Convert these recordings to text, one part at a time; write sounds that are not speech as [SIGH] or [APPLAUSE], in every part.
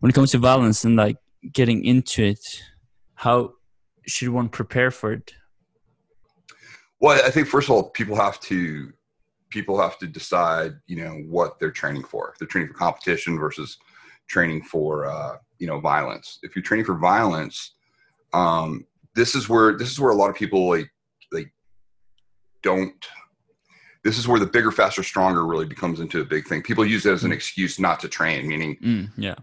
when it comes to violence and like getting into it, how should one prepare for it? Well, I think first of all, people have to people have to decide, you know, what they're training for. If they're training for competition versus training for, uh, you know, violence. If you're training for violence, um, this is where this is where a lot of people like like don't. This is where the bigger, faster, stronger really becomes into a big thing. People use it as an excuse not to train, meaning, Mm, yeah.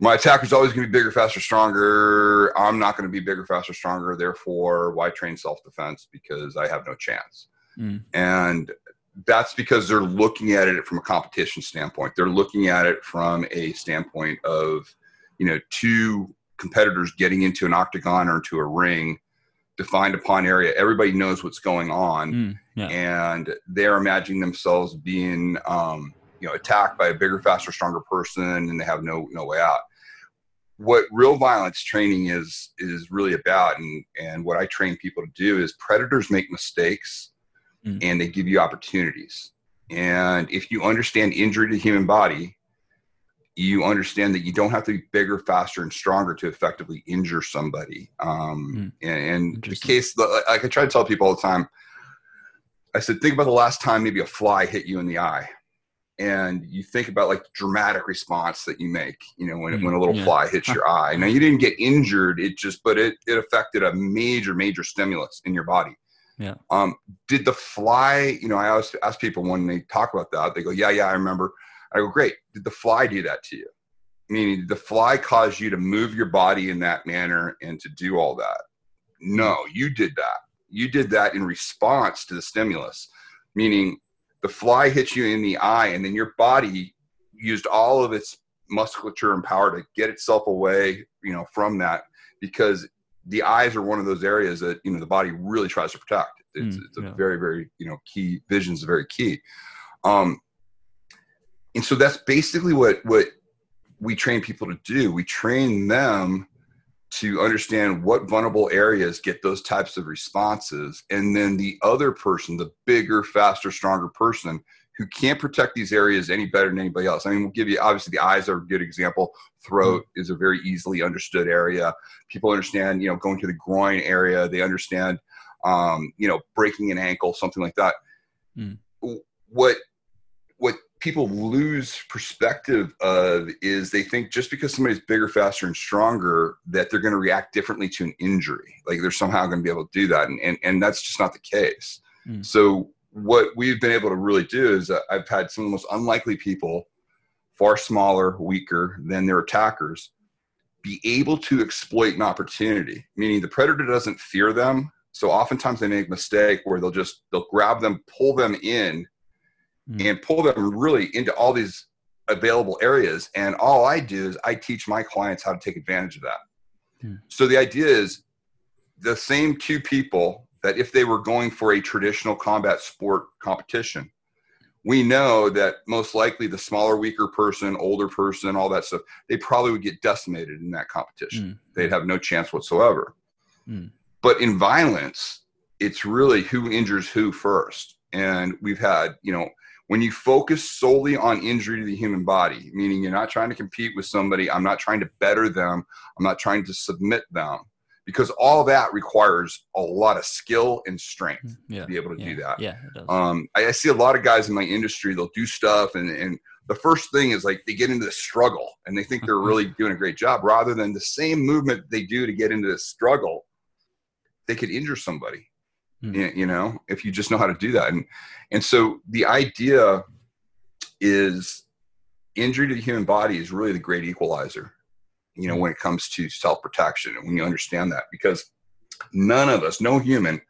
My attacker's always going to be bigger, faster, stronger. I'm not going to be bigger, faster, stronger. Therefore, why train self defense? Because I have no chance. Mm. And that's because they're looking at it from a competition standpoint. They're looking at it from a standpoint of, you know, two competitors getting into an octagon or into a ring, defined upon area. Everybody knows what's going on, Mm, yeah. and they're imagining themselves being, um, you know, attacked by a bigger, faster, stronger person, and they have no no way out. What real violence training is is really about, and and what I train people to do is predators make mistakes Mm. and they give you opportunities. And if you understand injury to the human body, you understand that you don't have to be bigger, faster, and stronger to effectively injure somebody. Um, And, and the case, like I try to tell people all the time, I said, think about the last time maybe a fly hit you in the eye. And you think about like the dramatic response that you make, you know, when, Mm, when a little yeah. fly hits your eye. Now you didn't get injured, it just, but it, it affected a major, major stimulus in your body. Yeah. Um, did the fly, you know, I always ask people when they talk about that, they go, yeah, yeah, I remember. I go, great. Did the fly do that to you? Meaning, did the fly cause you to move your body in that manner and to do all that? No, you did that. You did that in response to the stimulus, meaning the fly hits you in the eye, and then your body used all of its musculature and power to get itself away, you know, from that because the eyes are one of those areas that you know the body really tries to protect. It's, Mm, it's a yeah. very, very you know key. Vision is very key. Um, and so that's basically what what we train people to do. We train them to understand what vulnerable areas get those types of responses, and then the other person, the bigger, faster, stronger person, who can't protect these areas any better than anybody else. I mean, we'll give you obviously the eyes are a good example. Throat is a very easily understood area. People understand, you know, going to the groin area. They understand, um, you know, breaking an ankle, something like that. Mm. What what people lose perspective of is they think just because somebody's bigger, faster, and stronger that they're going to react differently to an injury. Like they're somehow going to be able to do that, and and, and that's just not the case. Mm. So what we've been able to really do is uh, I've had some of the most unlikely people, far smaller, weaker than their attackers, be able to exploit an opportunity. Meaning the predator doesn't fear them, so oftentimes they make a mistake where they'll just they'll grab them, pull them in, Mm. and pull them really into all these available areas. And all I do is I teach my clients how to take advantage of that. Hmm. So the idea is the same two people that if they were going for a traditional combat sport competition, we know that most likely the smaller, weaker person, older person, all that stuff, they probably would get decimated in that competition. Mm. They'd have no chance whatsoever. Mm. But in violence, it's really who injures who first. And we've had, you know, when you focus solely on injury to the human body, meaning you're not trying to compete with somebody, I'm not trying to better them, I'm not trying to submit them, because all that requires a lot of skill and strength Yeah. to be able to yeah. do that. Yeah. Um, I, I see a lot of guys in my industry, they'll do stuff, and, and the first thing is like they get into the struggle and they think they're [LAUGHS] really doing a great job, rather than the same movement they do to get into the struggle, they could injure somebody Mm. you know if you just know how to do that and and so the idea is injury to the human body is really the great equalizer you know when it comes to self-protection and when you understand that because none of us no human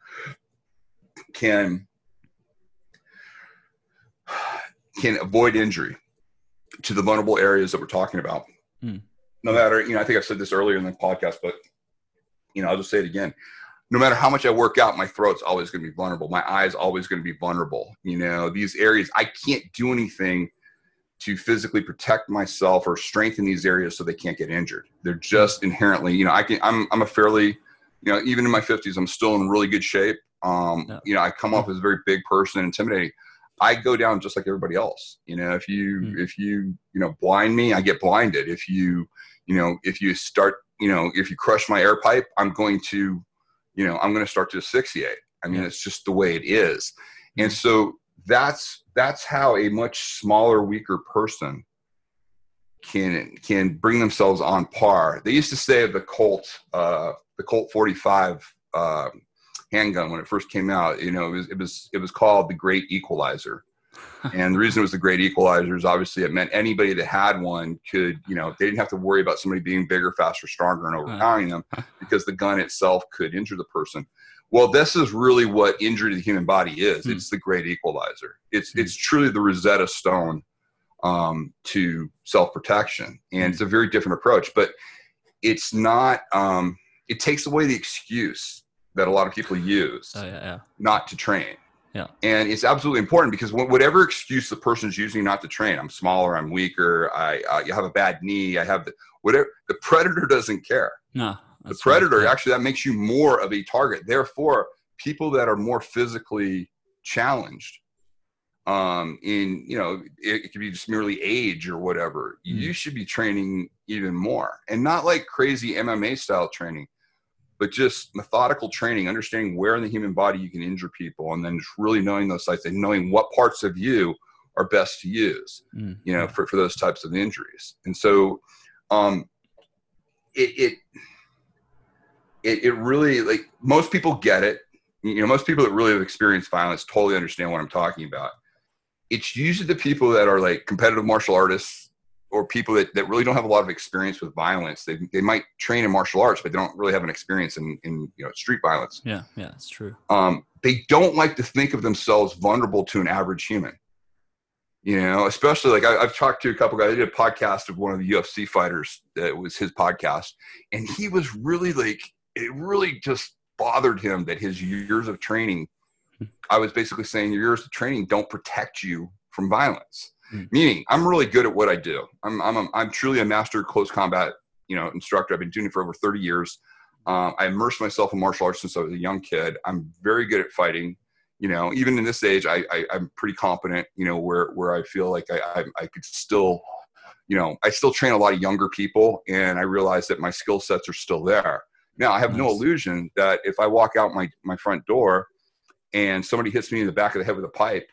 can can avoid injury to the vulnerable areas that we're talking about Mm. no matter you know i think i've said this earlier in the podcast but you know i'll just say it again no matter how much I work out, my throat's always going to be vulnerable. My eye's always going to be vulnerable. You know, these areas, I can't do anything to physically protect myself or strengthen these areas so they can't get injured. They're just inherently, you know, I can, I'm, I'm a fairly, you know, even in my 50s, I'm still in really good shape. Um, Yeah. You know, I come off as a very big person, and intimidating. I go down just like everybody else. You know, if you mm. if you you know blind me, I get blinded. If you you know if you start you know if you crush my air pipe, I'm going to you know I'm going to start to asphyxiate. I mean, it's just the way it is. And so that's that's how a much smaller, weaker person can can bring themselves on par. They used to say of the Colt, uh, the Colt 45 uh, handgun when it first came out. You know, it was it was it was called the Great Equalizer. And the reason it was the great equalizer is obviously it meant anybody that had one could, you know, they didn't have to worry about somebody being bigger, faster, stronger, and overpowering them [LAUGHS] because the gun itself could injure the person. Well, this is really what injury to the human body is. Mm. It's the great equalizer. It's mm. it's truly the Rosetta Stone um, to self protection, and it's a very different approach. But it's not. Um, it takes away the excuse that a lot of people use oh, yeah, yeah. not to train. Yeah. And it's absolutely important because whatever excuse the person's using not to train, I'm smaller, I'm weaker, I uh, you have a bad knee, I have the whatever. The predator doesn't care. No the predator right. actually that makes you more of a target therefore people that are more physically challenged um in you know it, it could be just merely age or whatever mm. you should be training even more and not like crazy mma style training but just methodical training understanding where in the human body you can injure people and then just really knowing those sites and knowing what parts of you are best to use mm. you know for, for those types of injuries and so um it, it it, it really like most people get it. You know, most people that really have experienced violence totally understand what I'm talking about. It's usually the people that are like competitive martial artists or people that, that really don't have a lot of experience with violence. They, they might train in martial arts, but they don't really have an experience in, in you know street violence. Yeah, yeah, that's true. Um, they don't like to think of themselves vulnerable to an average human. You know, especially like I, have talked to a couple guys. I did a podcast of one of the UFC fighters that was his podcast, and he was really like it really just bothered him that his years of training i was basically saying your years of training don't protect you from violence mm. meaning i'm really good at what i do. I'm i'm a, i'm truly a master close combat you know instructor. I've been doing it for over 30 years. Um, i immersed myself in martial arts since i was a young kid. I'm very good at fighting. You know even in this age i, I am pretty competent you know where where i feel like I, I i could still you know i still train a lot of younger people and i realize that my skill sets are still there. Now, I have nice. no illusion that if I walk out my, my front door and somebody hits me in the back of the head with a pipe,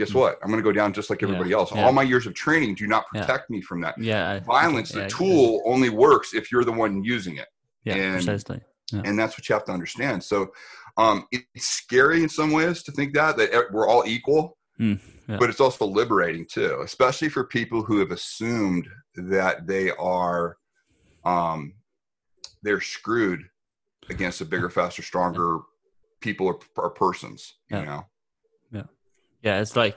guess mm. what? I'm going to go down just like everybody yeah. else. Yeah. All my years of training do not protect yeah. me from that. Yeah. Violence, the tool only works if you're the one using it. Yeah, and, precisely. And that's what you have to understand. So um, it's scary in some ways to think that, that we're all equal. Mm, but it's also liberating too, especially for people who have assumed that they are um, they're screwed against a bigger, faster, stronger people or, or, persons. You know. Yeah. It's like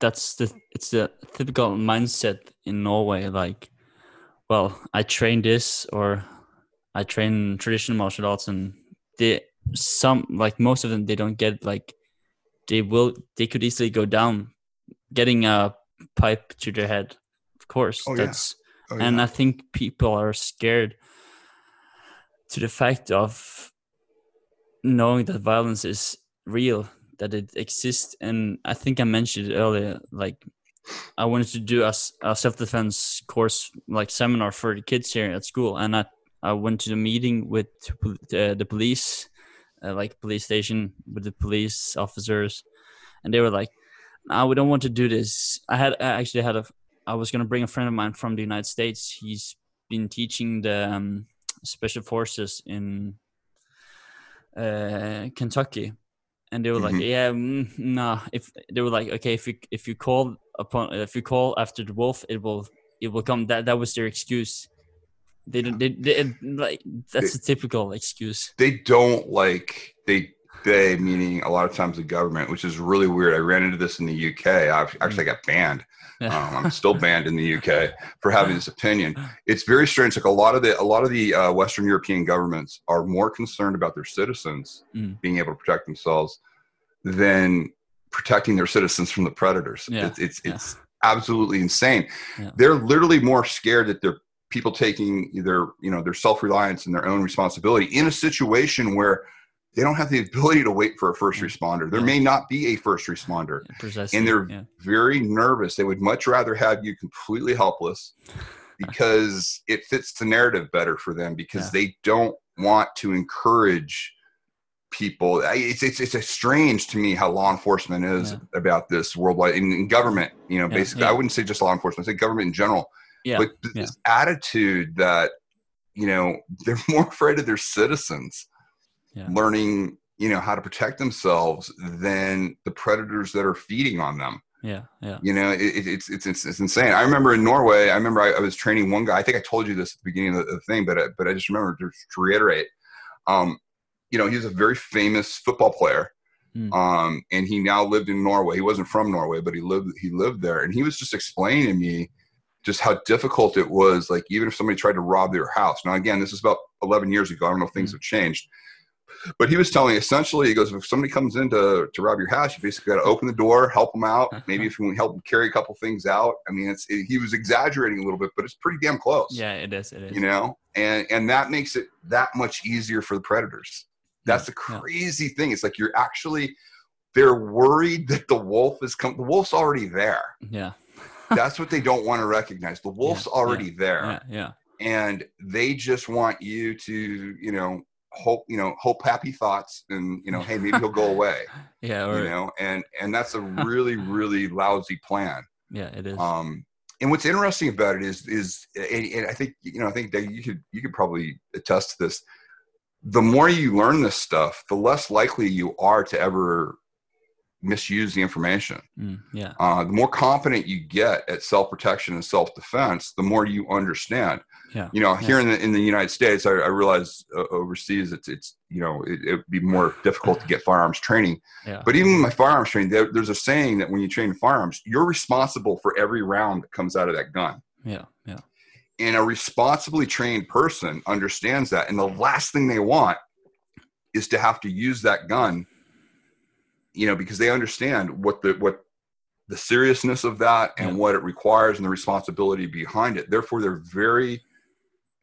that's the it's the typical mindset in Norway. Like, well, I train this or I train traditional martial arts, and they some like most of them they don't get like they will they could easily go down getting a pipe to their head of course oh, that's yeah. oh, and yeah. i think people are scared to the fact of knowing that violence is real, that it exists. And I think I mentioned earlier, like I wanted to do a, a self defense course, like seminar for the kids here at school. And I, I went to the meeting with the, the police, uh, like police station with the police officers. And they were like, no, we don't want to do this. I had I actually had a, I was going to bring a friend of mine from the United States. He's been teaching the, um, special forces in uh, Kentucky, and they were mm-hmm. like, "Yeah, mm, no." If they were like, "Okay, if you if you call upon if you call after the wolf, it will it will come." That that was their excuse. They don't. They, they, like that's a typical excuse. They don't like they they meaning a lot of times the government, which is really weird. I ran into this in the UK. I've actually got banned. [LAUGHS] Um, I'm still banned in the UK for having this opinion. It's very strange. Like a lot of the a lot of the uh, Western European governments are more concerned about their citizens mm. being able to protect themselves than protecting their citizens from the predators. Yeah. It's it's, yeah. it's absolutely insane. Yeah. They're literally more scared that they're people taking their you know their self reliance and their own responsibility in a situation where they don't have the ability to wait for a first responder. There yeah. may not be a first responder. and they're yeah. very nervous. They would much rather have you completely helpless because it fits the narrative better for them because yeah. they don't want to encourage people. It's, it's, it's strange to me how law enforcement is about this worldwide in, in government, you know, basically, I wouldn't say just law enforcement, I say government in general. Yeah. But this attitude that, you know, they're [LAUGHS] more afraid of their citizens yeah. learning you know how to protect themselves than the predators that are feeding on them. Yeah yeah. You know it, it's, it's it's it's insane. I remember in norway i remember I, I, was training one guy. I think i told you this at the beginning of the, the thing but I, but i just remember to, to, reiterate um you know he's a very famous football player mm. um and he now lived in norway. He wasn't from norway but he lived he lived there. And he was just explaining to me just how difficult it was like even if somebody tried to rob their house. Now again this is about 11 years ago. I don't know if things mm. have changed but he was telling me essentially, he goes, if somebody comes in to, to rob your house, you basically got to open the door, help them out. [LAUGHS] Maybe if you can help them carry a couple things out. I mean, it's it, he was exaggerating a little bit, but it's pretty damn close. Yeah, it is. It is. You know, and and that makes it that much easier for the predators. That's the crazy yeah. thing. It's like you're actually they're worried that the wolf is come. The wolf's already there. Yeah. [LAUGHS] That's what they don't want to recognize. The wolf's yeah, already yeah, there. Yeah, yeah. And they just want you to, you know, hope you know hope happy thoughts and you know hey maybe he'll go away [LAUGHS] yeah or, you know and and that's a [LAUGHS] really really lousy plan. Yeah it is. Um and what's interesting about it is is and, and i think you know i think that you could you could probably attest to this. The more you learn this stuff the less likely you are to ever misuse the information. Mm, yeah. Uh, the more competent you get at self protection and self defense, the more you understand. Yeah. You know, here in the in the United States, I, I realize uh, overseas it's it's you know it, would be more difficult to get firearms training. Yeah. But even my firearms training, there, there's a saying that when you train firearms, you're responsible for every round that comes out of that gun. Yeah. Yeah. And a responsibly trained person understands that, and the last thing they want is to have to use that gun you know, because they understand what the what the seriousness of that and yeah. what it requires and the responsibility behind it. Therefore, they're very,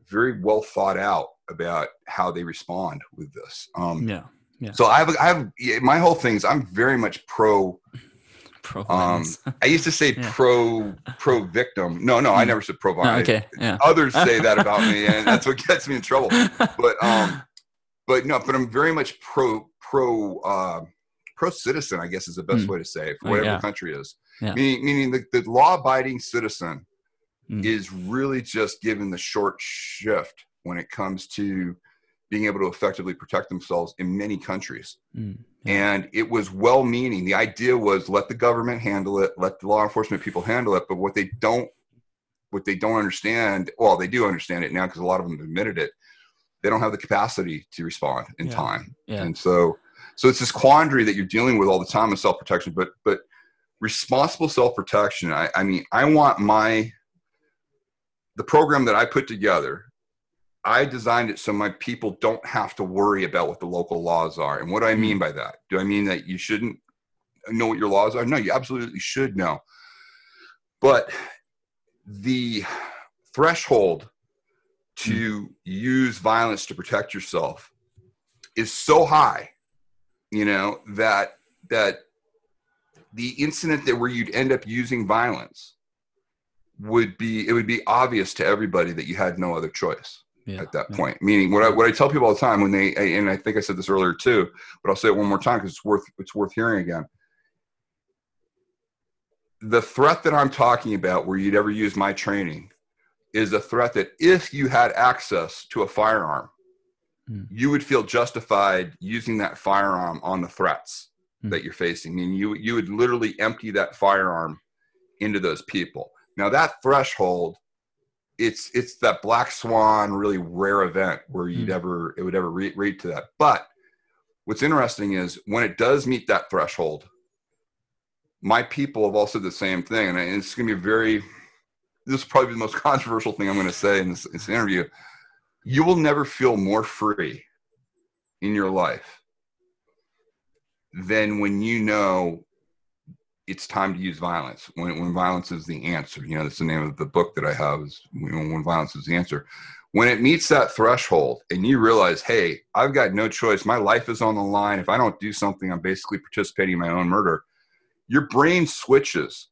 very well thought out about how they respond with this. Um, yeah. Yeah. So I have, I have my whole thing is I'm very much pro. Pro. Um, [LAUGHS] I used to say yeah. pro pro victim. No, no, I hmm. never said pro violence. okay. Yeah. Others say [LAUGHS] that about me, and that's what gets me in trouble. But um, but no, but I'm very much pro pro uh, pro citizen, I guess is the best mm. way to say it, for oh, whatever yeah. the country is. Yeah. Meaning, meaning the, the law abiding citizen mm. is really just given the short shift when it comes to being able to effectively protect themselves in many countries. Mm. Yeah. And it was well meaning. The idea was let the government handle it, let the law enforcement people handle it. But what they don't what they don't understand, well, they do understand it now because a lot of them admitted it. They don't have the capacity to respond in yeah. time. Yeah. And so so it's this quandary that you're dealing with all the time in self protection. But but responsible self protection. I, I mean, I want my the program that I put together. I designed it so my people don't have to worry about what the local laws are. And what do I mean mm-hmm. by that? Do I mean that you shouldn't know what your laws are? No, you absolutely should know. But the threshold to mm. use violence to protect yourself is so high you know that that the incident that where you'd end up using violence would be it would be obvious to everybody that you had no other choice yeah, at that yeah. point meaning what I, what I tell people all the time when they and i think i said this earlier too but i'll say it one more time because it's worth it's worth hearing again the threat that i'm talking about where you'd ever use my training is a threat that if you had access to a firearm mm. you would feel justified using that firearm on the threats mm. that you're facing. I mean, you you would literally empty that firearm into those people. Now that threshold, it's it's that black swan, really rare event where you'd mm. ever it would ever read, read to that. But what's interesting is when it does meet that threshold, my people have all said the same thing, and it's going to be very. This is probably the most [LAUGHS] controversial thing I'm going to say in this, this interview you will never feel more free in your life than when you know it's time to use violence when, when violence is the answer you know that's the name of the book that i have is when, when violence is the answer when it meets that threshold and you realize, hey, I've got no choice. My life is on the line. If I don't do something, I'm basically participating in my own murder. Your brain switches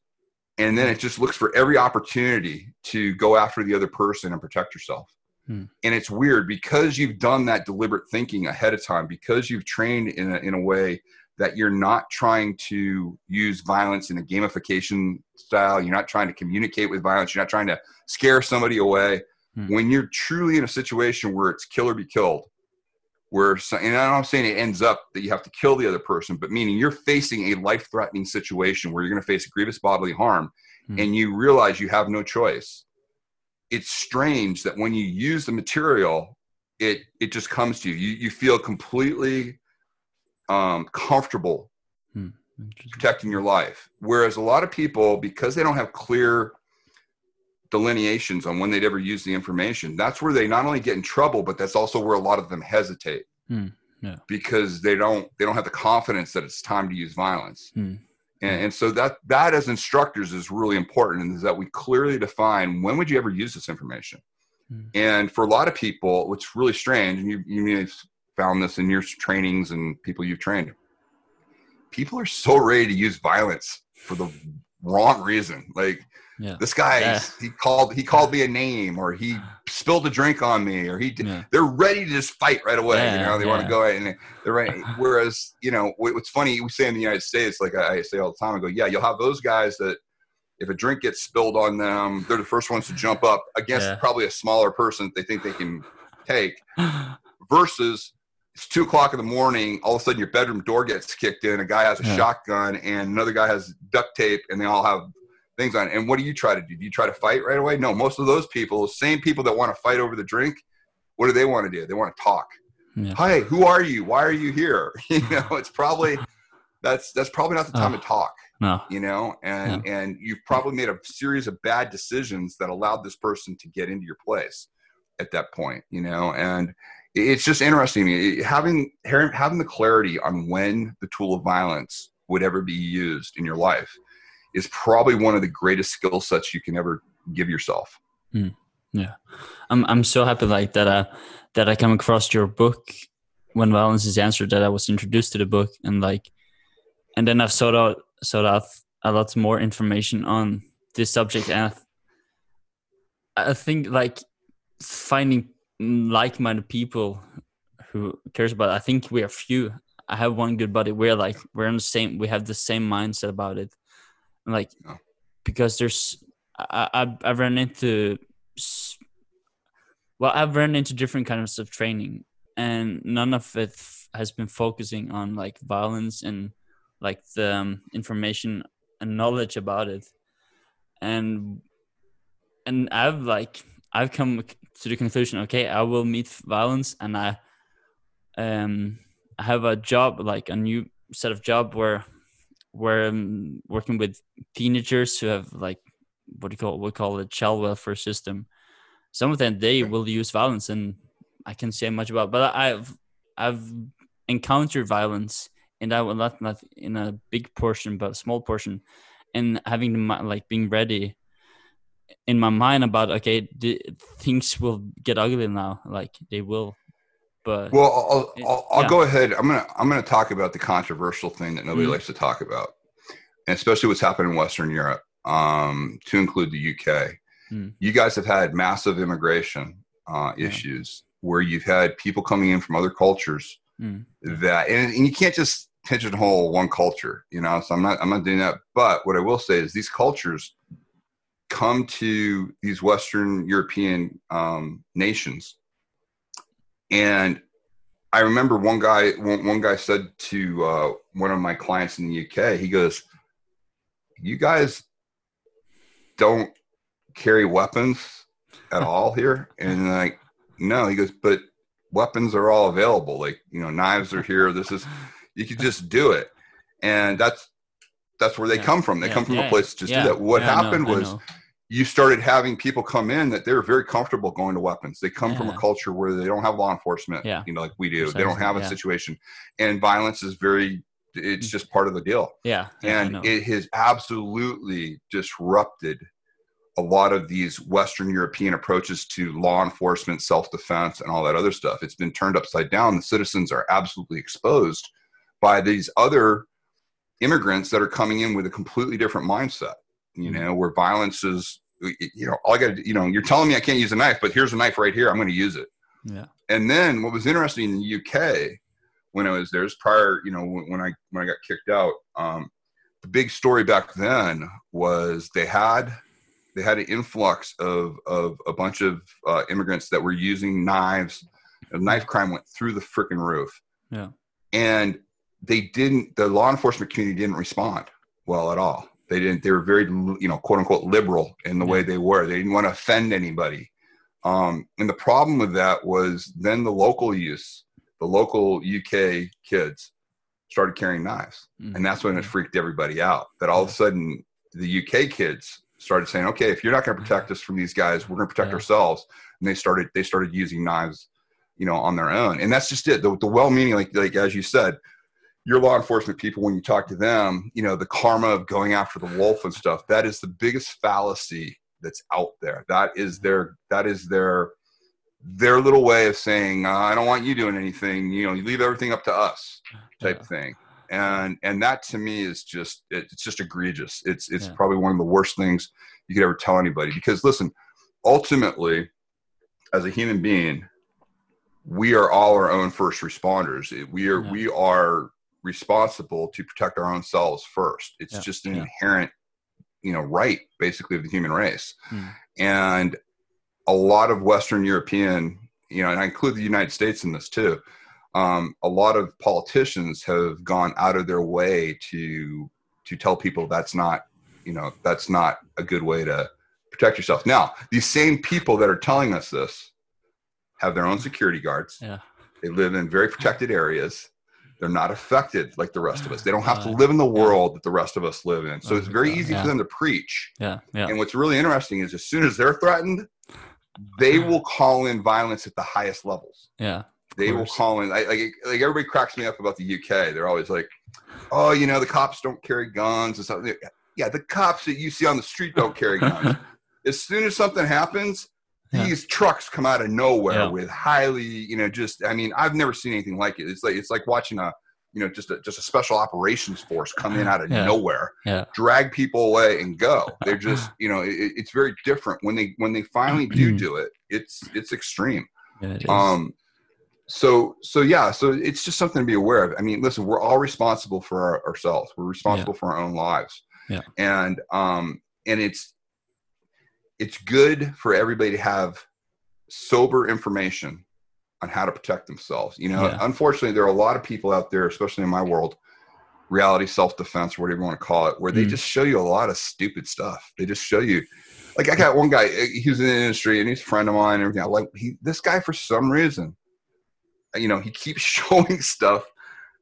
and then it just looks for every opportunity to go after the other person and protect yourself. Hmm. And it's weird because you've done that deliberate thinking ahead of time, because you've trained in a, in a way that you're not trying to use violence in a gamification style. You're not trying to communicate with violence. You're not trying to scare somebody away Hmm. When you're truly in a situation where it's kill or be killed, where and I'm saying it ends up that you have to kill the other person, but meaning you're facing a life-threatening situation where you're going to face grievous bodily harm, hmm. and you realize you have no choice. It's strange that when you use the material, it it just comes to you. You you feel completely um, comfortable hmm. protecting your life. Whereas a lot of people, because they don't have clear delineations on when they'd ever use the information, that's where they not only get in trouble, but that's also where a lot of them hesitate. Mm, yeah. Because they don't they don't have the confidence that it's time to use violence. Mm. And, and, so that that as instructors is really important and is that we clearly define when would you ever use this information. Mm. And for a lot of people, what's really strange, and you you may have found this in your trainings and people you've trained, people are so ready to use violence for the wrong reason. Like yeah. This guy, yeah. he called he called me a name, or he spilled a drink on me, or he. Yeah. They're ready to just fight right away. you know, they want to go and they're ready. Whereas, you know, what's funny, we say in the United States, like I say all the time, I go, yeah, you'll have those guys that if a drink gets spilled on them, they're the first ones to jump up against probably a smaller person they think they can take. Versus it's two o'clock in the morning. All of a sudden, your bedroom door gets kicked in. A guy has a yeah. shotgun, and another guy has duct tape, and they all have things on. And what do you try to do? Do you try to fight right away? No, most of those people, same people that want to fight over the drink, what do they want to do? They want to talk. Yeah. Hi, who are you? Why are you here? [LAUGHS] You know, it's probably that's that's probably not the time to talk. No. You know, and yeah. and you've probably made a series of bad decisions that allowed this person to get into your place at that point. You know, and it's just interesting having having the clarity on when the tool of violence would ever be used in your life is probably one of the greatest skill sets you can ever give yourself. Mm, yeah, I'm I'm so happy like that. Uh, that I come across your book when violence is answered. That I was introduced to the book and like, and then I've sought out sought out a lot more information on this subject. And I, I think like finding like-minded people who cares about. It, I think we are few. I have one good buddy. We're like we're on the same. We have the same mindset about it like oh. because there's I, I I've run into well I've run into different kinds of training and none of it has been focusing on like violence and like the um, information and knowledge about it and and I've like I've come to the conclusion okay I will meet violence and I um I have a job like a new set of job where where I'm working with teenagers who have like what do you call it? we call it child welfare system. Some of them they will use violence, and I can't say much about. But I've I've encountered violence, and I will not not in a big portion, but a small portion, and having the like being ready in my mind about okay, the, things will get ugly now, like they will but well, I'll, I'll, I'll yeah. go ahead. I'm gonna I'm gonna talk about the controversial thing that nobody mm. likes to talk about, and especially what's happened in Western Europe, um, to include the UK. Mm. You guys have had massive immigration uh, yeah. issues where you've had people coming in from other cultures mm. that, and, and you can't just pigeonhole one culture, you know. So I'm not I'm not doing that. But what I will say is these cultures come to these Western European um, nations and I remember one guy, one, one guy said to uh, one of my clients in the UK, he goes, "You guys don't carry weapons at [LAUGHS] all here?" And like, no, he goes, "But weapons are all available. Like, you know, knives are here. This is, you could just do it." And that's that's where they yeah. come from. They yeah. come from yeah. a place to just do that. What happened was you started having people come in that they're very comfortable going to weapons. They come yeah. from a culture where they don't have law enforcement, yeah. you know, like we do. Precisely. They don't have a yeah. situation, and violence is very. It's just part of the deal. Yeah, and it has absolutely disrupted a lot of these Western European approaches to law enforcement, self defense, and all that other stuff. It's been turned upside down. The citizens are absolutely exposed by these other immigrants that are coming in with a completely different mindset, you mm-hmm. know, where violence is, you know, all I got to, you know, you're telling me I can't use a knife, but here's a knife right here. I'm going to use it. Yeah. And then what was interesting in the UK when I was there is prior, you know, when, when I, when I got kicked out, um, the big story back then was they had they had an influx of of a bunch of uh, immigrants that were using knives. The knife crime went through the freaking roof. Yeah, and they didn't. The law enforcement community didn't respond well at all. They didn't. They were very, you know, quote unquote, liberal in the way they were. They didn't want to offend anybody. Um, and the problem with that was then the local use, the local UK kids started carrying knives, mm-hmm. and that's when it freaked everybody out. That all of a sudden the UK kids started saying, okay, if you're not going to protect us from these guys, we're going to protect yeah. ourselves. And they started they started using knives, you know, on their own. And that's just it. The, the well-meaning, like like as you said, your law enforcement people, when you talk to them, you know, the karma of going after the wolf and stuff. That is the biggest fallacy that's out there. That is their that is their their little way of saying, uh, I don't want you doing anything. You know, you leave everything up to us, type yeah. thing and and that to me is just it's just egregious it's it's yeah. probably one of the worst things you could ever tell anybody because listen ultimately as a human being we are all our own first responders we are yeah. we are responsible to protect our own selves first it's yeah. just an inherent you know right basically of the human race hmm. and a lot of western european you know and i include the united states in this too um, a lot of politicians have gone out of their way to to tell people that's not you know that's not a good way to protect yourself now these same people that are telling us this have their own security guards yeah. they live in very protected areas they're not affected like the rest of us they don't have to live in the world that the rest of us live in so it's very easy yeah. for them to preach yeah. yeah and what's really interesting is as soon as they're threatened they will call in violence at the highest levels yeah they will call in. like, like everybody cracks me up about the UK. They're always like, "Oh, you know, the cops don't carry guns and something." Yeah, the cops that you see on the street don't carry guns. [LAUGHS] as soon as something happens, yeah. these trucks come out of nowhere yeah. with highly, you know, just. I mean, I've never seen anything like it. It's like it's like watching a, you know, just a just a special operations force come in out of [LAUGHS] yeah. nowhere, drag people away and go. [LAUGHS] They're just, you know, it, it's very different when they when they finally do [CLEARS THROAT] do it. It's it's extreme. um so so yeah so it's just something to be aware of i mean listen we're all responsible for our, ourselves we're responsible yeah. for our own lives yeah and um and it's it's good for everybody to have sober information on how to protect themselves you know yeah. unfortunately there are a lot of people out there especially in my world reality self-defense or whatever you want to call it where they mm. just show you a lot of stupid stuff they just show you like i got one guy eh, he was in the industry and he's a friend of mine and everything like he this guy for some reason uh, you know, he keeps [LAUGHS] showing stuff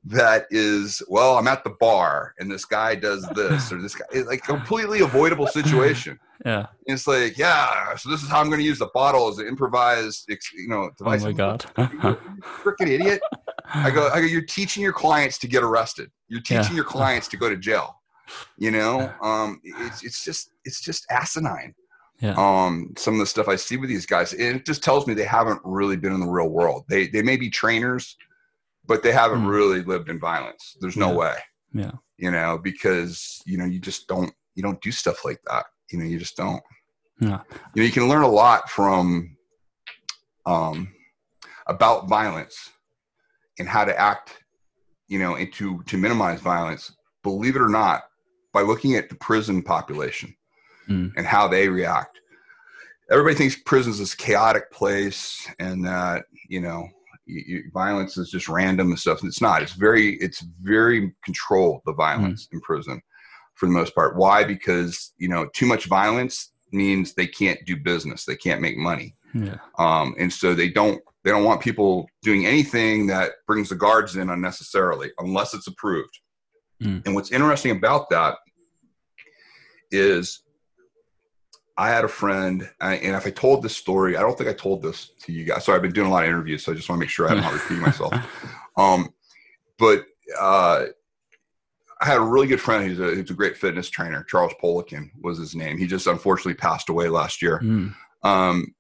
that is, well, I'm at the bar and this guy does this or this guy, it's like completely avoidable situation. Yeah. And it's like, yeah, so this is how I'm going to use the bottle as an improvised, you know, device. Oh my God. [LAUGHS] Freaking idiot. I go, I go, you're teaching your clients to get arrested. You're teaching yeah. your clients to go to jail. You know, um, it's, it's just, it's just asinine yeah. um, some of the stuff I see with these guys. It just tells me they haven't really been in the real world. They they may be trainers, but they haven't mm. really lived in violence. There's no yeah. way. Yeah. You know, because you know you just don't you don't do stuff like that. You know, you just don't. Yeah. You know, you can learn a lot from um, about violence and how to act. You know, and to to minimize violence. Believe it or not, by looking at the prison population mm. and how they react. Everybody thinks prisons is a chaotic place and that, you know, you, you, violence is just random and stuff. And it's not. It's very, it's very controlled, the violence mm. in prison for the most part. Why? Because, you know, too much violence means they can't do business. They can't make money. Yeah. Um, and so they don't, they don't want people doing anything that brings the guards in unnecessarily unless it's approved. Mm. And what's interesting about that is I had a friend, and if I told this story, I don't think I told this to you guys. So I've been doing a lot of interviews, so I just want to make sure I'm not [LAUGHS] repeating myself. Um, but uh, I had a really good friend who's a, who's a great fitness trainer. Charles Poliquin was his name. He just unfortunately passed away last year. Mm. Um,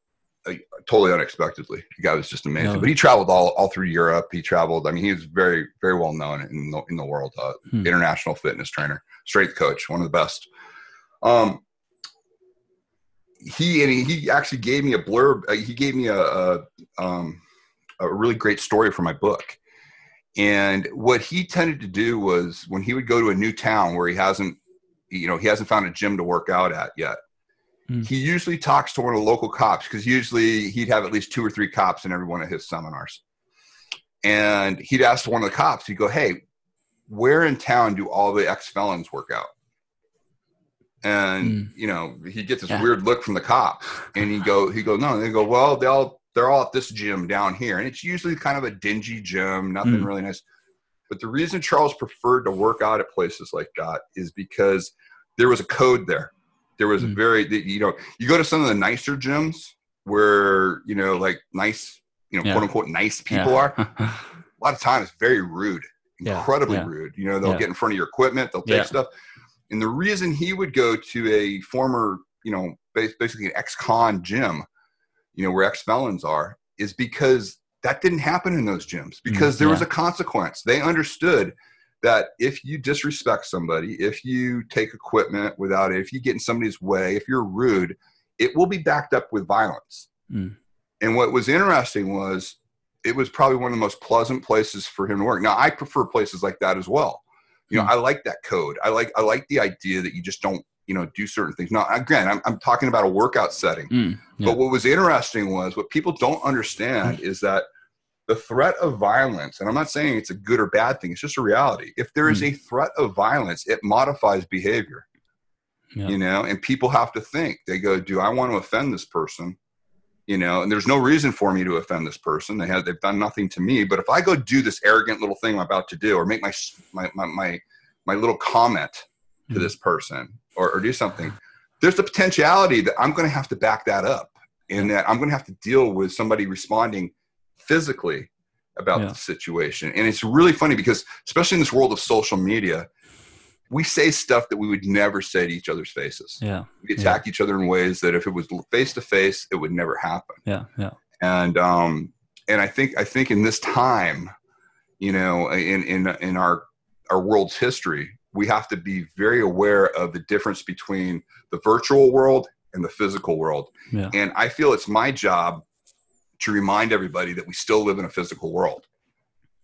totally unexpectedly. The guy was just amazing. No. But he traveled all, all through Europe. He traveled. I mean, he was very very well known in the, in the world. Uh, hmm. International fitness trainer, strength coach, one of the best. Um, he and he, he actually gave me a blurb. Uh, he gave me a a, um, a really great story for my book. And what he tended to do was when he would go to a new town where he hasn't, you know, he hasn't found a gym to work out at yet Mm. He usually talks to one of the local cops because usually he'd have at least two or three cops in every one of his seminars. And he'd ask one of the cops, he'd go, Hey, where in town do all the ex felons work out? And mm. you know, he gets this yeah. weird look from the cop, and he go, he go, no, and they go, well, they all they're all at this gym down here, and it's usually kind of a dingy gym, nothing mm. really nice. But the reason Charles preferred to work out at places like that is because there was a code there. There was mm. a very, you know, you go to some of the nicer gyms where, you know, like nice, you know, yeah. quote unquote, nice people yeah. are. [LAUGHS] a lot of times very rude, incredibly yeah. rude. You know, they'll get in front of your equipment, they'll take stuff. And the reason he would go to a former, you know, basically an ex-con gym, you know, where ex-felons are, is because that didn't happen in those gyms mm, because there was a consequence. They understood that if you disrespect somebody, if you take equipment without it, if you get in somebody's way, if you're rude, it will be backed up with violence. Mm. And what was interesting was it was probably one of the most pleasant places for him to work. Now I prefer places like that as well. You know, mm. I like that code. I like I like the idea that you just don't you know do certain things. Now again, I'm I'm talking about a workout setting. Mm, yeah. But what was interesting was what people don't understand is that the threat of violence, and I'm not saying it's a good or bad thing, it's just a reality. If there is mm. a threat of violence, it modifies behavior. Yeah. You know, and people have to think. They go, "Do I want to offend this person?" You know, and there's no reason for me to offend this person. They have they've done nothing to me. But if I go do this arrogant little thing I'm about to do, or make my my my my, my little comment to mm. this person, or, or do something, there's the potentiality that I'm going to have to back that up, and that I'm going to have to deal with somebody responding physically about yeah. the situation. And it's really funny because, especially in this world of social media, we say stuff that we would never say to each other's faces. Yeah. We attack yeah. each other in ways that if it was face to face, it would never happen. Yeah. Yeah. And, um, and I think, I think in this time, you know, in, in, in our, our world's history, we have to be very aware of the difference between the virtual world and the physical world. Yeah. And I feel it's my job to remind everybody that we still live in a physical world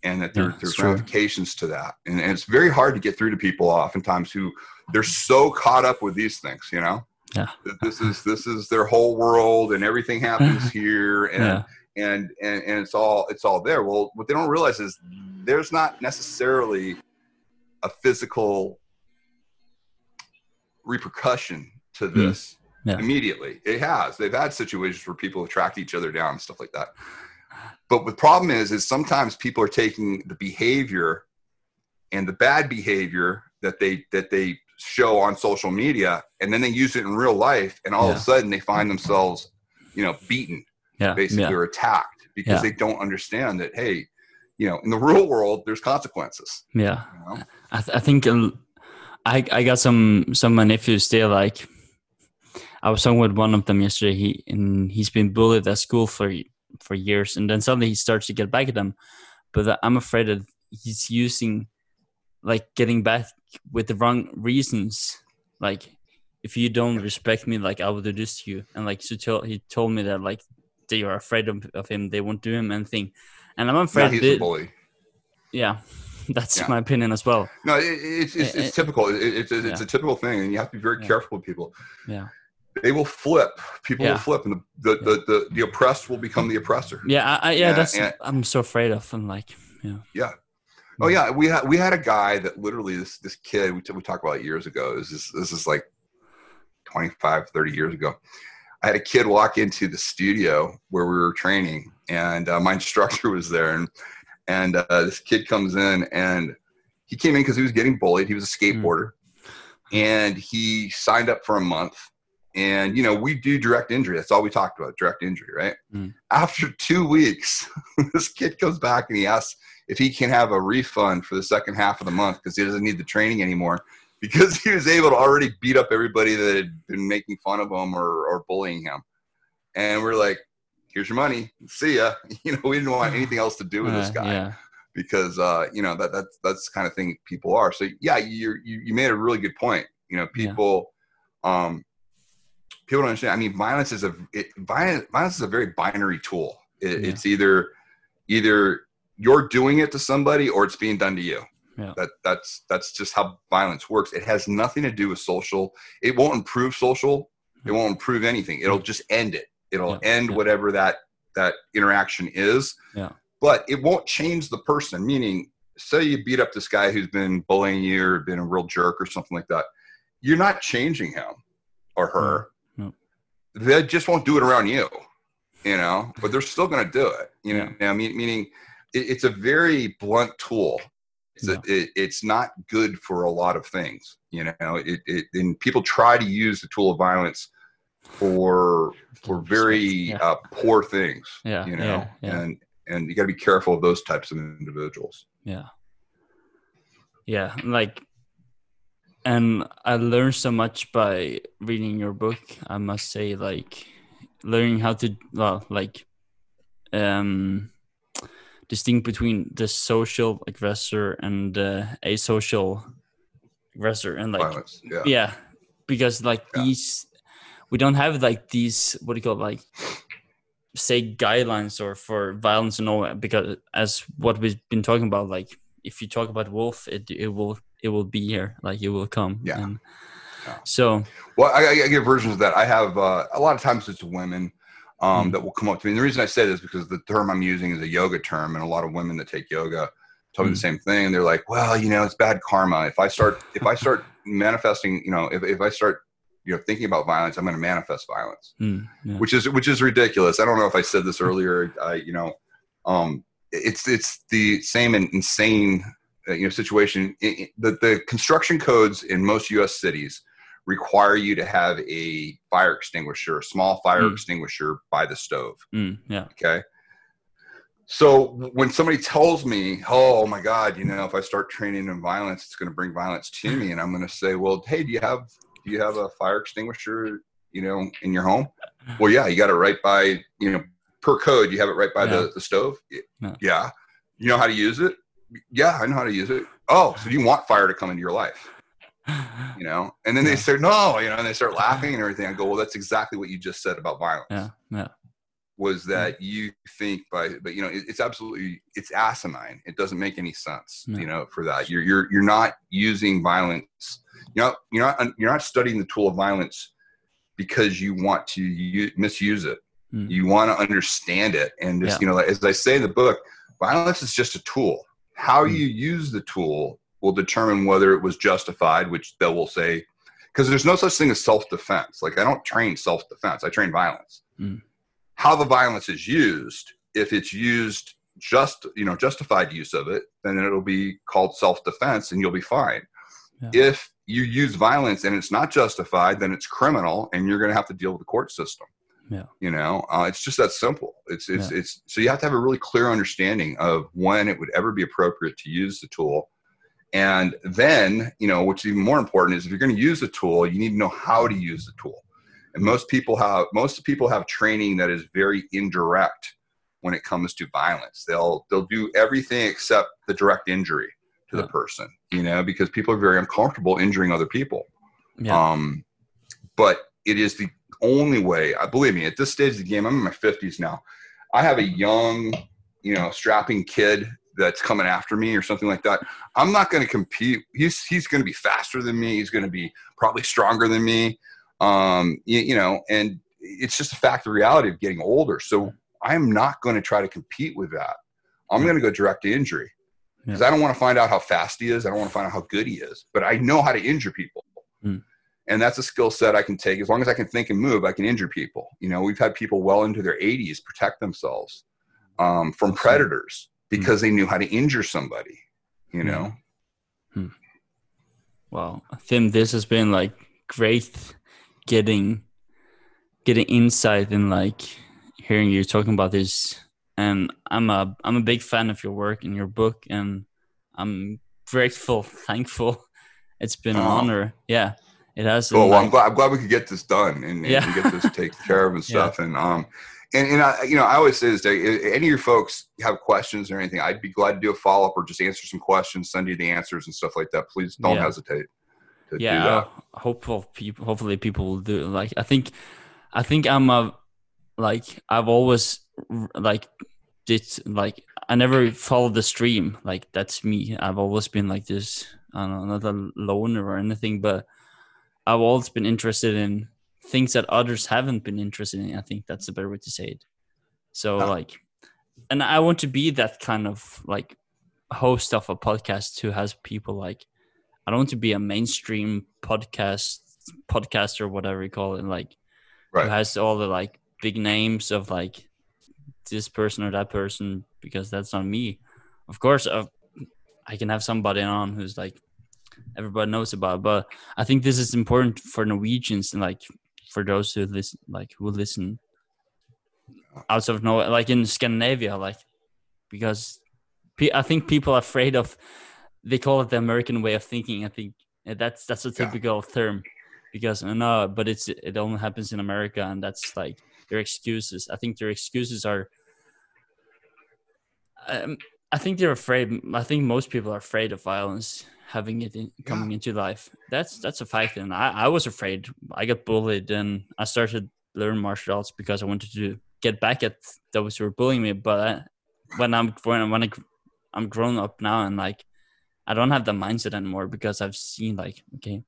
and that there, yeah, there's ramifications to that. And, and, it's very hard to get through to people oftentimes who they're so caught up with these things, you know? Yeah. This is this is their whole world and everything happens [LAUGHS] here and, yeah. and and and it's all it's all there. Well, what they don't realize is there's not necessarily a physical repercussion to this yeah. immediately. It has. They've had situations where people have tracked each other down and stuff like that. But the problem is, is sometimes people are taking the behavior and the bad behavior that they that they show on social media, and then they use it in real life, and all yeah. of a sudden they find themselves, you know, beaten, yeah. basically, or attacked because they don't understand that. Hey, you know, in the real world, there's consequences. Yeah, you know? I, th- I think um, I I got some some my nephews. They're like I was talking with one of them yesterday. He and he's been bullied at school for for years, and then suddenly he starts to get back at them. But I'm afraid that he's using like getting back with the wrong reasons. Like if you don't respect me, like I will do this to you. And like so tell, he told me that like they are afraid of, of him. They won't do him anything. And I'm afraid yeah, he's that, a bully. Yeah, [LAUGHS] that's yeah. my opinion as well. No, it, it's, it's, it's it, typical. It, it's it's, yeah. a typical thing, and you have to be very careful with people. Yeah they will flip. People yeah. will flip, and the, the, the, the, the oppressed will become the oppressor. Yeah, I, yeah, and, that's and, I'm so afraid of. I'm like, yeah, yeah. Oh yeah, we had we had a guy that literally this this kid we, t- we talked about years ago. This is this is like 25, 30 years ago. I had a kid walk into the studio where we were training, and uh, my [LAUGHS] instructor was there, and and uh, this kid comes in, and he came in because he was getting bullied. He was a mm. skateboarder, mm. and he signed up for a month and you know we do direct injury that's all we talked about direct injury right mm. after two weeks [LAUGHS] this kid comes back and he asks if he can have a refund for the second half of the month because he doesn't need the training anymore because he was able to already beat up everybody that had been making fun of him or, or bullying him. And we're like, here's your money. See ya. [LAUGHS] You know, we didn't want anything else to do with uh, this guy. Yeah. Because uh, you know that that's that's the kind of thing people are. So yeah, you you you made a really good point. You know, people yeah. um people don't understand. I mean, violence is a it, violence, violence is a very binary tool. It, yeah. It's either either you're doing it to somebody or it's being done to you. Yeah. That that's that's just how violence works. It has nothing to do with social. It won't improve social. It hmm. won't improve anything. It'll just end it. It'll yeah. end yeah. whatever that that interaction is. Yeah. But it won't change the person. Meaning, say you beat up this guy who's been bullying you or been a real jerk or something like that. You're not changing him or her. No. They just won't do it around you. You know, but they're still going to do it. You know, yeah. Mean meaning it's a very blunt tool yeah. it, it's not good for a lot of things you know? It, it and people try to use the tool of violence for for very yeah. uh, poor things yeah you know? yeah, and and you got to be careful of those types of individuals. Yeah. Yeah like and i learned so much by reading your book i must say like learning how to well like um distinct between the social aggressor and the asocial aggressor and like Violence, yeah. yeah. because like yeah. these we don't have like these what do you call it, like say guidelines or for violence and all because as what we've been talking about like if you talk about wolf it it will it will be here like it will come yeah, yeah. so well I, I get versions of that i have uh, a lot of times it's women um, mm. that will come up to me. And the reason I say this is because the term I'm using is a yoga term, and a lot of women that take yoga tell me mm. the same thing. And They're like, "Well, you know, it's bad karma. If I start, if I start [LAUGHS] manifesting, you know, if, if I start, you know, thinking about violence, I'm going to manifest violence, mm, yeah. which is which is ridiculous. I don't know if I said this earlier. I, you know, um, it's it's the same insane, uh, you know, situation. It, it, the the construction codes in most U.S. cities require you to have a fire extinguisher, a small fire mm. extinguisher by the stove. Mm, yeah. Okay. So when somebody tells me, "Oh my God," you know, if I start training in violence, it's going to bring violence to me, and I'm going to say, "Well, hey, do you have do you have a fire extinguisher, you know, in your home?" [SIGHS] Well, yeah, you got it right by, you know, per code, you have it right by yeah. the, the stove. Yeah. yeah. You know how to use it? Yeah, I know how to use it. Oh, so you want fire to come into your life? You know? And then yeah. they start no you know and they start laughing and everything. I go well that's exactly what you just said about violence. Yeah yeah. Was that you think by but you know it, it's absolutely it's asinine. It doesn't make any sense you know for that. You're you're you're not using violence you know you're not you're not studying the tool of violence because you want to use, misuse it. Mm. you want to understand it and just yeah. you know as i say in the book violence is just a tool. How mm. you use the tool will determine whether it was justified, which they will say, because there's no such thing as self defense. Like, I don't train self defense, I train violence. Mm. How the violence is used, if it's used just, you know, justified use of it, then it'll be called self defense and you'll be fine. Yeah. If you use violence and it's not justified, then it's criminal and you're going to have to deal with the court system. Yeah. You know, uh, it's just that simple. It's, it's, yeah. it's, so you have to have a really clear understanding of when it would ever be appropriate to use the tool and then, you know, what's even more important is if you're going to use a tool, you need to know how to use the tool. And most people have most people have training that is very indirect when it comes to violence. They'll they'll do everything except the direct injury to yeah. the person, you know, because people are very uncomfortable injuring other people. Yeah. Um, but it is the only way. I believe me. At this stage of the game, I'm in my 50s now. I have a young, you know, strapping kid that's coming after me or something like that, I'm not going to compete. He's he's going to be faster than me. He's going to be probably stronger than me. Um, you, you, know, and it's just a fact of reality of getting older. So I'm not going to try to compete with that. I'm going to go direct to injury because yeah. I don't want to find out how fast he is. I don't want to find out how good he is. But I know how to injure people. Mm. And that's a skill set I can take. As long as I can think and move, I can injure people. You know, we've had people well into their 80s protect themselves um, from predators because they knew how to injure somebody, you know? Hmm. Well, Tim, this has been like great getting getting insight and like hearing you talking about this and I'm a I'm a big fan of your work and your book, and I'm grateful, [LAUGHS] thankful. It's been an uh-huh. honor. Yeah, it has. Well, I'm glad I'm glad we could get this done and, and yeah. get this taken care of and [LAUGHS] stuff. Yeah. And um, and, and I, you know, I always say this, any of your folks have questions or anything, I'd be glad to do a follow up or just answer some questions, send you the answers and stuff like that. Please don't yeah. hesitate. yeah, uh, hopeful people. Hopefully, people will do. Like, I think, I think I'm a like I've always like did like I never followed the stream. Like that's me. I've always been like this. I don't know, not a loner or anything, but I've always been interested in things that others haven't been interested in. I think that's a better way to say it. So oh. like, and I want to be that kind of like host of a podcast who has people like. I don't want to be a mainstream podcast podcaster, whatever you call it, like right. who has all the like big names of like this person or that person because that's not me. Of course, uh, I can have somebody on who's like everybody knows about, but I think this is important for Norwegians and like for those who listen, like who listen out of nowhere, like in Scandinavia, like because I think people are afraid of. They call it the American way of thinking. I think that's that's a typical yeah. term because no, but it's it only happens in America, and that's like their excuses. I think their excuses are. Um, I think they're afraid. I think most people are afraid of violence having it in, coming yeah. into life. That's that's a fact, and I, I was afraid. I got bullied, and I started learning martial arts because I wanted to get back at those who were bullying me. But I, when I'm when when I, I'm grown up now, and like I don't have the mindset anymore because I've seen like okay,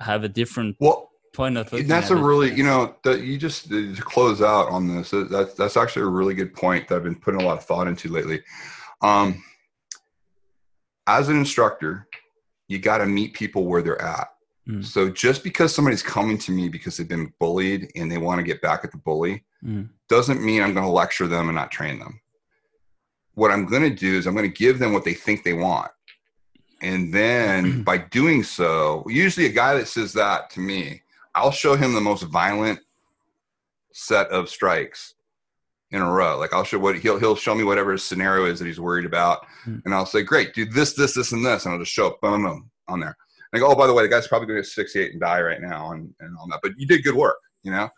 I have a different well point of view. that's a really you know that you just to close out on this that's that's actually a really good point that i've been putting a lot of thought into lately um as an instructor you got to meet people where they're at. Mm. so just because somebody's coming to me because they've been bullied and they want to get back at the bully mm. doesn't mean i'm going to lecture them and not train them. What i'm going to do is i'm going to give them what they think they want. And then by doing so usually a guy that says that to me I'll show him the most violent set of strikes in a row. Like I'll show what he'll he'll show me whatever his scenario is that he's worried about, mm-hmm. and I'll say, "Great, do this, this, this, and this," and I'll just show up, boom, boom, on there. And I go, "Oh, by the way, the guy's probably going to get 68 and die right now, and and all that, but you did good work, you know."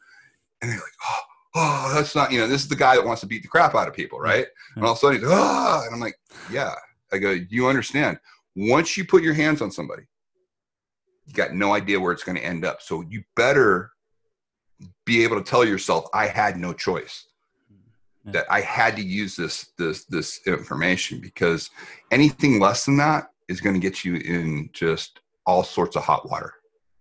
And they're like, "Oh." Oh, that's not, you know, this is the guy that wants to beat the crap out of people, right? Mm-hmm. And all of a sudden he's, oh, and I'm like, yeah. I go, you understand? Once you put your hands on somebody, you got no idea where it's going to end up. So you better be able to tell yourself, I had no choice. That I had to use this this this information because anything less than that is going to get you in just all sorts of hot water,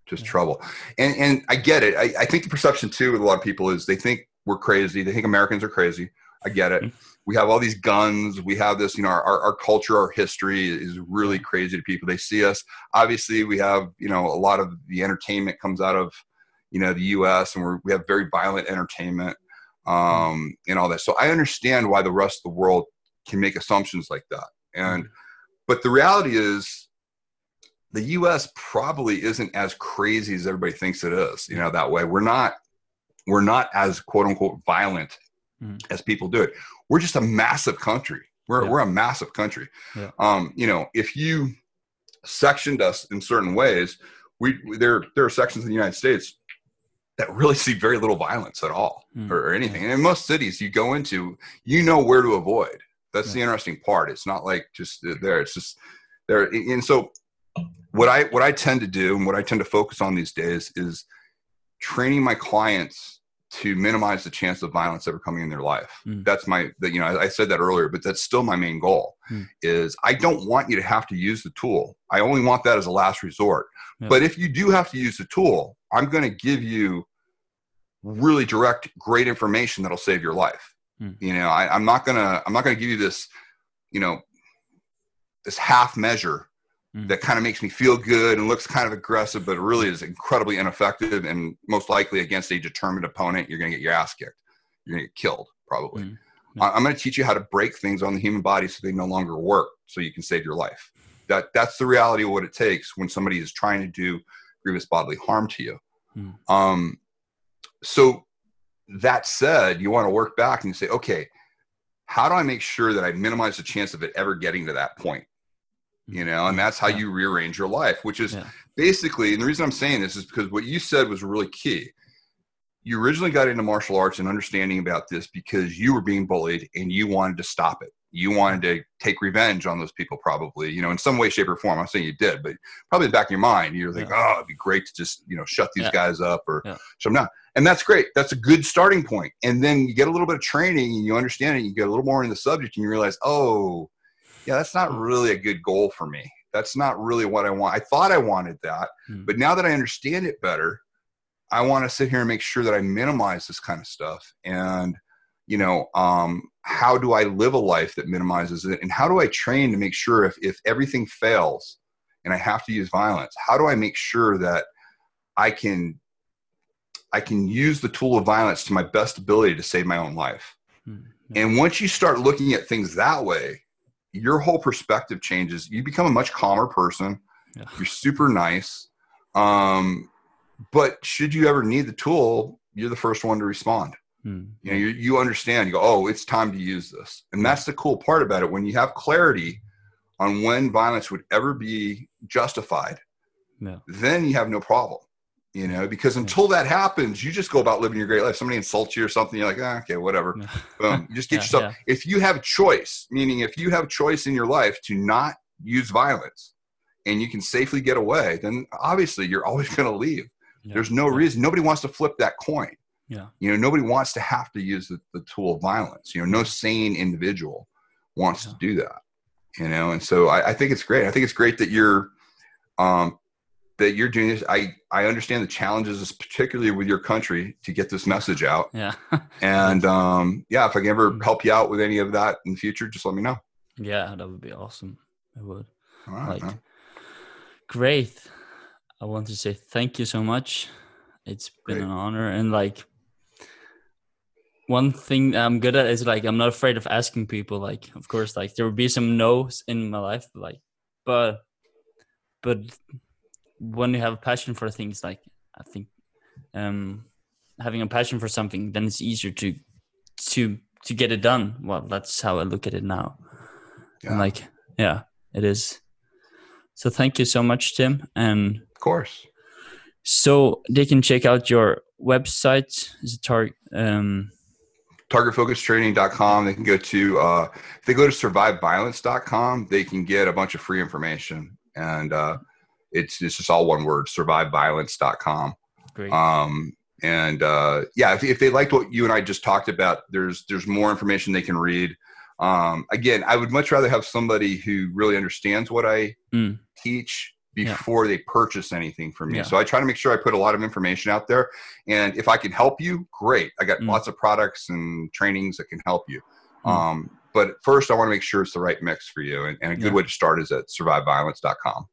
just yeah. trouble. And and I get it. I, I think the perception too with a lot of people is they think we're crazy. They think Americans are crazy. I get it. Mm-hmm we have all these guns we have this you know our, our culture our history is really crazy to people they see us obviously we have you know a lot of the entertainment comes out of you know the us and we're, we have very violent entertainment um, and all that so i understand why the rest of the world can make assumptions like that and but the reality is the us probably isn't as crazy as everybody thinks it is you know that way we're not we're not as quote unquote violent mm. as people do it we're just a massive country. We're, yeah. we're a massive country. Yeah. Um, you know, if you sectioned us in certain ways, we there there are sections in the United States that really see very little violence at all mm. or, or, anything. And in most cities you go into, you know where to avoid. That's yeah. the interesting part. It's not like just there. It's just there. And so what I what I tend to do and what I tend to focus on these days is training my clients to minimize the chance of violence ever coming in their life. Mm. That's my, that you know, I, I, said that earlier, but that's still my main goal. Mm. Is I don't want you to have to use the tool. I only want that as a last resort. But if you do have to use the tool, I'm going to give you really direct, great information that'll save your life. Mm. You know, I, I'm not gonna, I'm not gonna give you this, you know, this half measure mm. that kind of makes me feel good and looks kind of aggressive, but really is incredibly ineffective. And most likely against a determined opponent, you're going to get your ass kicked. You're to get killed, probably. Mm. I'm going to teach you how to break things on the human body so they no longer work, so you can save your life. That that's the reality of what it takes when somebody is trying to do grievous bodily harm to you. Mm. Um, so that said, you want to work back and you say, okay, how do I make sure that I minimize the chance of it ever getting to that point? Mm-hmm. You know, and that's how yeah. you rearrange your life, which is yeah. basically, and the reason I'm saying this is because what you said was really key. You originally got into martial arts and understanding about this because you were being bullied and you wanted to stop it. You wanted to take revenge on those people, probably, you know, in some way, shape, or form. I'm saying you did, but probably in the back of your mind, you're like, yeah. oh, it'd be great to just, you know, shut these guys up or shut them down and that's great. That's a good starting point. and then you get a little bit of training and you understand it you get a little more in the subject and you realize oh yeah that's not really a good goal for me. That's not really what i want. I thought i wanted that hmm. but now that i understand it better i want to sit here and make sure that i minimize this kind of stuff. And you know um, how do i live a life that minimizes it? And how do i train to make sure if, if everything fails and i have to use violence how do i make sure that i can I can use the tool of violence to my best ability to save my own life. Mm-hmm. And once you start looking at things that way, your whole perspective changes. You become a much calmer person. Yeah. You're super nice. Um, but should you ever need the tool, you're the first one to respond. Mm-hmm. You know, you, you understand. You go, oh, it's time to use this, and that's the cool part about it. When you have clarity on when violence would ever be justified, yeah. then you have no problem you know because until that happens you just go about living your great life. Somebody insults you or something you're like ah, okay whatever. Boom. [LAUGHS] Just get yeah, yourself yeah. if you have choice meaning if you have choice in your life to not use violence and you can safely get away then obviously you're always [LAUGHS] going to leave there's no reason nobody wants to flip that coin. Yeah. You know nobody wants to have to use the, the tool of violence. You know no sane individual wants to do that you know and so I, I think it's great. I think it's great that you're um, that you're doing this. I I understand the challenges, particularly with your country, to get this message out. Yeah. [LAUGHS] and um, yeah, if I can ever mm. help you out with any of that in the future, just let me know. Yeah, that would be awesome. I would. like, great. I want to say thank you so much. It's been great. an honor, and like one thing I'm good at is like I'm not afraid of asking people. Like, of course, like there will be some no's in my life, like, but but when you have a passion for things like i think um having a passion for something then it's easier to to to get it done. Well that's how i look at it now. Yeah. like yeah it is. So thank you so much tim. And of course. so they can check out your website. Is it target um targetfocustraining.com they can go to uh if they go to surviveviolence.com they can get a bunch of free information. And uh it's, it's just all one word, surviveviolence.com. Great. Um, and uh, yeah, if, if they liked what you and I just talked about, there's there's more information they can read. Um, again, I would much rather have somebody who really understands what I mm. teach before yeah. they purchase anything from me. Yeah. So I try to make sure I put a lot of information out there. And if I can help you, great. I got mm. lots of products and trainings that can help you. Mm. Um, but first, I want to make sure it's the right mix for you. And, and a good yeah. way to start is at surviveviolence.com.